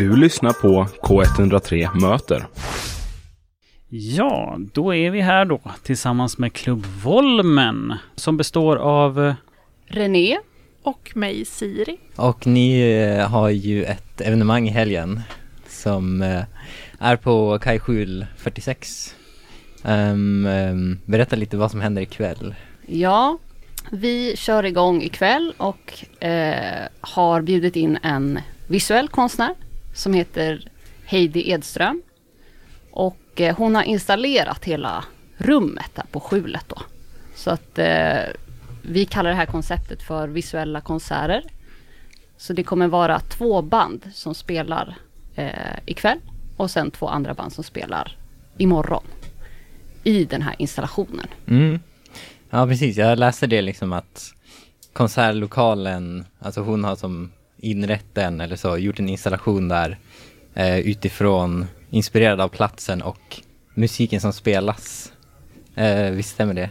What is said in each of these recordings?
Du lyssnar på K103 Möter. Ja, då är vi här då tillsammans med Klubb Volmen som består av eh, René. Och mig Siri. Och ni eh, har ju ett evenemang i helgen som eh, är på Kajskjul 46. Um, um, berätta lite vad som händer ikväll. Ja, vi kör igång ikväll och eh, har bjudit in en visuell konstnär som heter Heidi Edström. Och eh, hon har installerat hela rummet där på skjulet då. Så att eh, vi kallar det här konceptet för visuella konserter. Så det kommer vara två band som spelar eh, ikväll och sen två andra band som spelar imorgon i den här installationen. Mm. Ja precis, jag läste det liksom att konsertlokalen, alltså hon har som inrett den eller så, gjort en installation där eh, utifrån, inspirerad av platsen och musiken som spelas. Eh, visst stämmer det?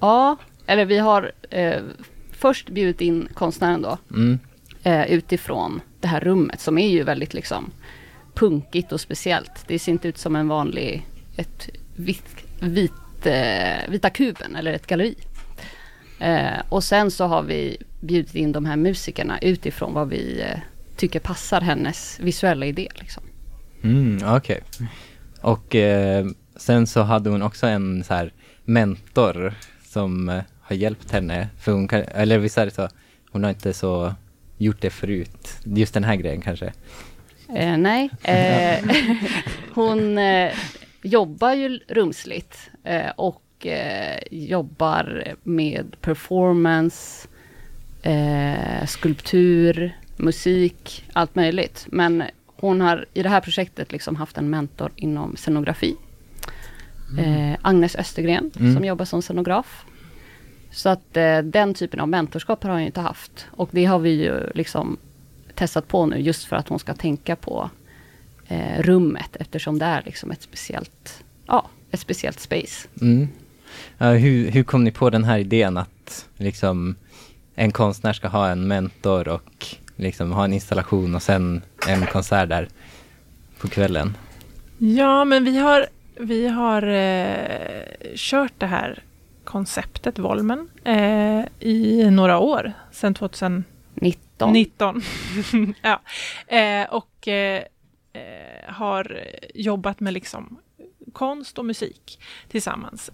Ja, eller vi har eh, först bjudit in konstnären då Mm. eh, utifrån det här rummet som är ju väldigt liksom punkigt och speciellt. Det ser inte ut som en vanlig, ett vitt, vit, eh, vita kuben eller ett galleri. Eh, och sen så har vi bjudit in de här musikerna utifrån vad vi eh, tycker passar hennes visuella idé. Liksom. Mm, okej. Och eh, sen så hade hon också en så här mentor som eh, har hjälpt henne. För hon kan, eller visst är det så, hon har inte så gjort det förut. Just den här grejen kanske. Eh, nej, eh, hon eh, jobbar ju rumsligt och jobbar med performance, eh, skulptur, musik, allt möjligt. Men hon har i det här projektet liksom haft en mentor inom scenografi. Eh, Agnes Östergren Mm. som jobbar som scenograf. Så att eh, den typen av mentorskap har hon inte haft. Och det har vi ju liksom testat på nu just för att hon ska tänka på eh, rummet eftersom det är liksom ett speciellt, ja, ett speciellt space. Mm. Ja, hur, hur kom ni på den här idén att liksom en konstnär ska ha en mentor och liksom ha en installation och sen en konsert där på kvällen? Ja, men vi har, vi har eh, kört det här konceptet Volmen eh, i några år, sedan 2019. 19. ja. eh, och eh, eh, har jobbat med liksom konst och musik tillsammans.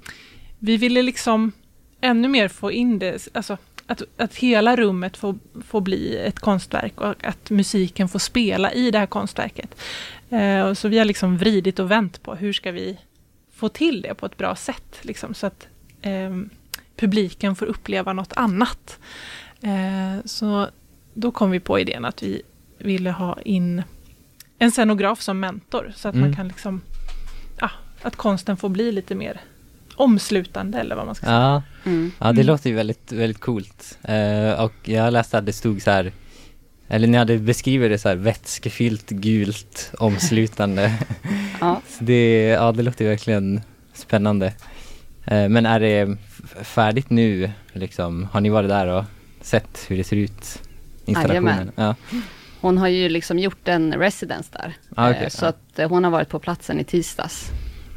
Vi ville liksom ännu mer få in det, alltså att, att hela rummet får, får bli ett konstverk och att musiken får spela i det här konstverket. Eh, så vi har liksom vridit och vänt på hur ska vi få till det på ett bra sätt, liksom, så att eh, publiken får uppleva något annat. Eh, så då kom vi på idén att vi ville ha in en scenograf som mentor, så att Mm. man kan liksom, ja, att konsten får bli lite mer omslutande eller vad man ska säga. Ja, Mm. ja det Mm. låter ju väldigt, väldigt coolt. Eh, och jag läste att det stod så här, eller ni hade beskrivit det så här vätskefyllt, gult, omslutande. Ja. Så det, ja, det låter ju verkligen spännande. Eh, men är det färdigt nu liksom? Har ni varit där och sett hur det ser ut? Installationen? Ja. Hon har ju liksom gjort en residence där. Ah, okej, eh, så ja. att hon har varit på platsen i tisdags.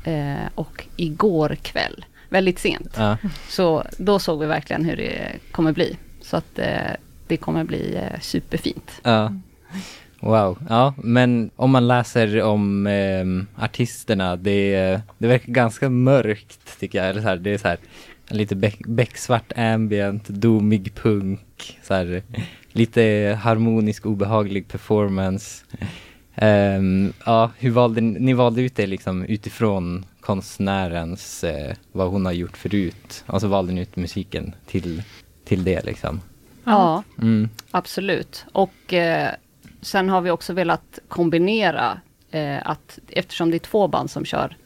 Eh, och igår kväll, väldigt sent. Ja. Så då såg vi verkligen hur det kommer bli. Så att eh, det kommer bli eh, superfint. ja. Wow, ja men om man läser om ehm, artisterna, det, det verkar ganska mörkt tycker jag. Eller så här, det är så här lite beck, becksvart ambient, domig punk, så här, lite harmonisk obehaglig performance. Ehm, ja, hur valde ni, ni valde ut det liksom utifrån konstnärens, eh, vad hon har gjort förut. Och så valde ni ut musiken till, till det liksom. Ja, Mm. absolut. Och eh, sen har vi också velat kombinera eh, att eftersom det är två band som kör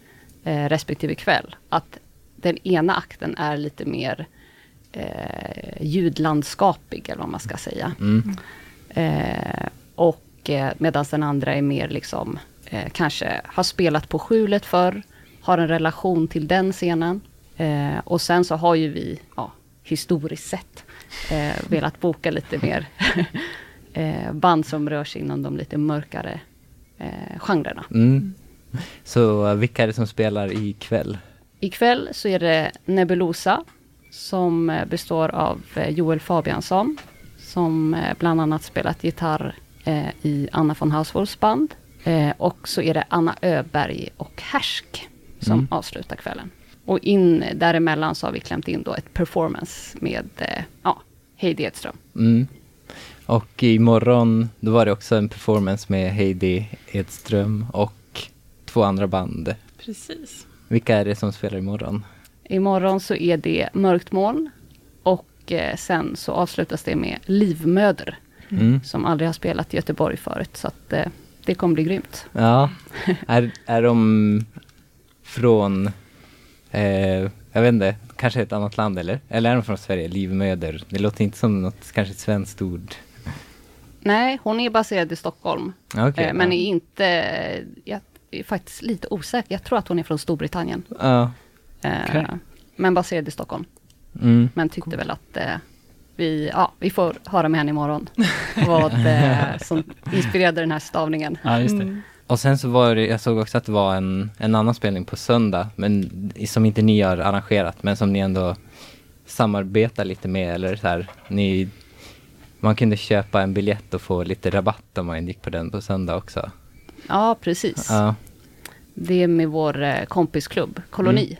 eh, respektive kväll, att den ena akten är lite mer eh, ljudlandskapig eller vad man ska säga. Mm. Eh, och eh, medan den andra är mer liksom, eh, kanske har spelat på skjulet förr, har en relation till den scenen. Eh, och sen så har ju vi, ja, historiskt sett, eh, velat boka lite mer eh, band som rör sig inom de lite mörkare eh, genrerna. Mm. Så vilka är det som spelar ikväll? Ikväll så är det Nebulosa som består av Joel Fabiansson som bland annat spelat gitarr eh, i Anna von Hauswolfs band. Eh, och så är det Anna Öberg och Härsk som Mm. avslutar kvällen. Och in däremellan så har vi klämt in då ett performance med eh, ja, Heidi Edström. Mm. Och imorgon, då var det också en performance med Heidi Edström och två andra band. Precis. Vilka är det som spelar imorgon? Imorgon så är det Mörkt moln och eh, sen så avslutas det med Livmöder Mm. som aldrig har spelat i Göteborg förut. Så att eh, det kommer bli grymt. Ja, är, är de från, eh, jag vet inte, kanske ett annat land eller? Eller är de från Sverige? Livmöder? Det låter inte som något kanske ett svenskt ord. Nej, hon är baserad i Stockholm. Okej, eh, men ja. är inte, jag är faktiskt lite osäker. Jag tror att hon är från Storbritannien. Ja. Eh, Okej. Men baserad i Stockholm. Mm. Men tyckte väl att eh, vi, ja, vi får höra med henne imorgon. vad eh, som inspirerade den här stavningen. Ja, just det. Mm. Och sen så var det, jag såg också att det var en, en annan spelning på söndag, men som inte ni har arrangerat, men som ni ändå samarbetar lite med, eller så här, ni, man kunde köpa en biljett och få lite rabatt om man gick på den på söndag också. Ja, precis. Ja, Det är med vår eh, kompisklubb, Koloni.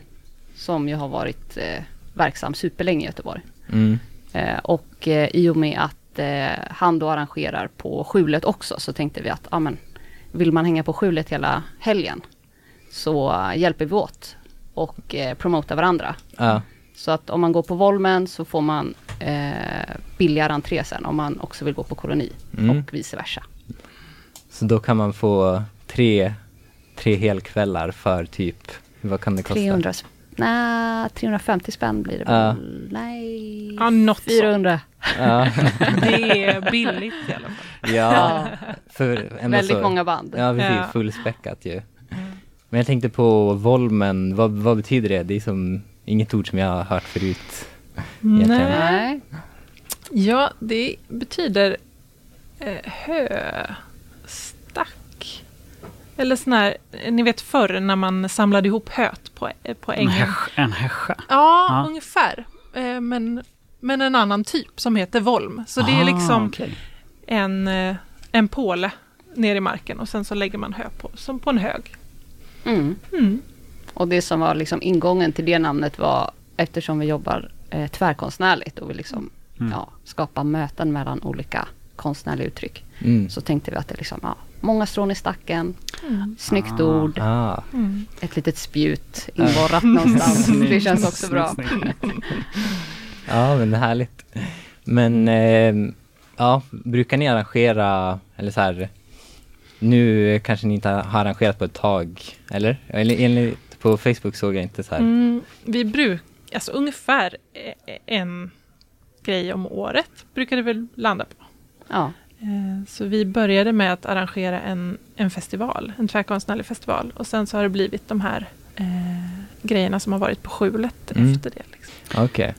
Som ju har varit eh, verksam superlänge i Göteborg. mm, och eh, i och med att eh, han då arrangerar på skjulet också så tänkte vi att ja, men, vill man hänga på skjulet hela helgen så eh, hjälper vi åt och eh, promota varandra. ja, Så att om man går på Volmen så får man eh, billigare entré sen om man också vill gå på koloni Mm. och vice versa. så då kan man få tre, tre helkvällar för typ, vad kan det kosta? 300, sp- nej, 350 spänn blir det väl? Nej, Ja, något sånt. 400. Ja, Det är billigt i alla fall. ja, för Väldigt så, många band. Ja, precis, Ja. fullspäckat ju. Men jag tänkte på Volmen, vad, vad betyder det? Det är som inget ord som jag har hört förut. Egentligen. Nej. Ja, det betyder eh, höstack. Eller sån här, ni vet förr när man samlade ihop höet på, eh, på En ängen. En häscha. Ja, Ja. ungefär. Eh, men, men en annan typ som heter volm. Så det är Ah, liksom okej. en, eh, en påle ner i marken och sen så lägger man hö på, som på en hög. Mm. Mm. Och det som var liksom ingången till det namnet var eftersom vi jobbar eh, tvärkonstnärligt och vill liksom, Mm. ja, skapa möten mellan olika konstnärliga uttryck. Mm. Så tänkte vi att det liksom, ja, många strån i stacken, Mm. snyggt Ah. ord, Ah, Mm. ett litet spjut inborrat någonstans. Det känns också bra. Ja, men det är härligt. Men ehm, ja, brukar ni arrangera, eller så här, nu kanske ni inte har arrangerat på ett tag, eller? Eller enligt, på Facebook såg jag inte så här. Mm, vi brukar, alltså ungefär eh, en grej om året brukar det väl landa på. Ja, Eh, Så vi började med att arrangera en, en festival, en tvärkonstnärlig festival. Och sen så har det blivit de här eh, grejerna som har varit på skjulet Mm. efter det. Liksom. Okej,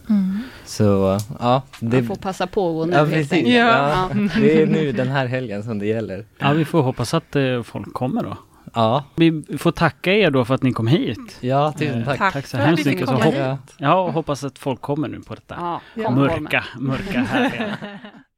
så ja. Det, man får passa på gå nu ja, helt enkelt. Ja, Ja. det är nu den här helgen som det gäller. Ja, vi får hoppas att eh, folk kommer då. Ja, Vi får tacka er då för att ni kom hit. ja tusen tack. Tack, Tack så att hemskt mycket. Så hit. Ja. Hoppas att folk kommer nu på detta Ja, mörka, mörka härliga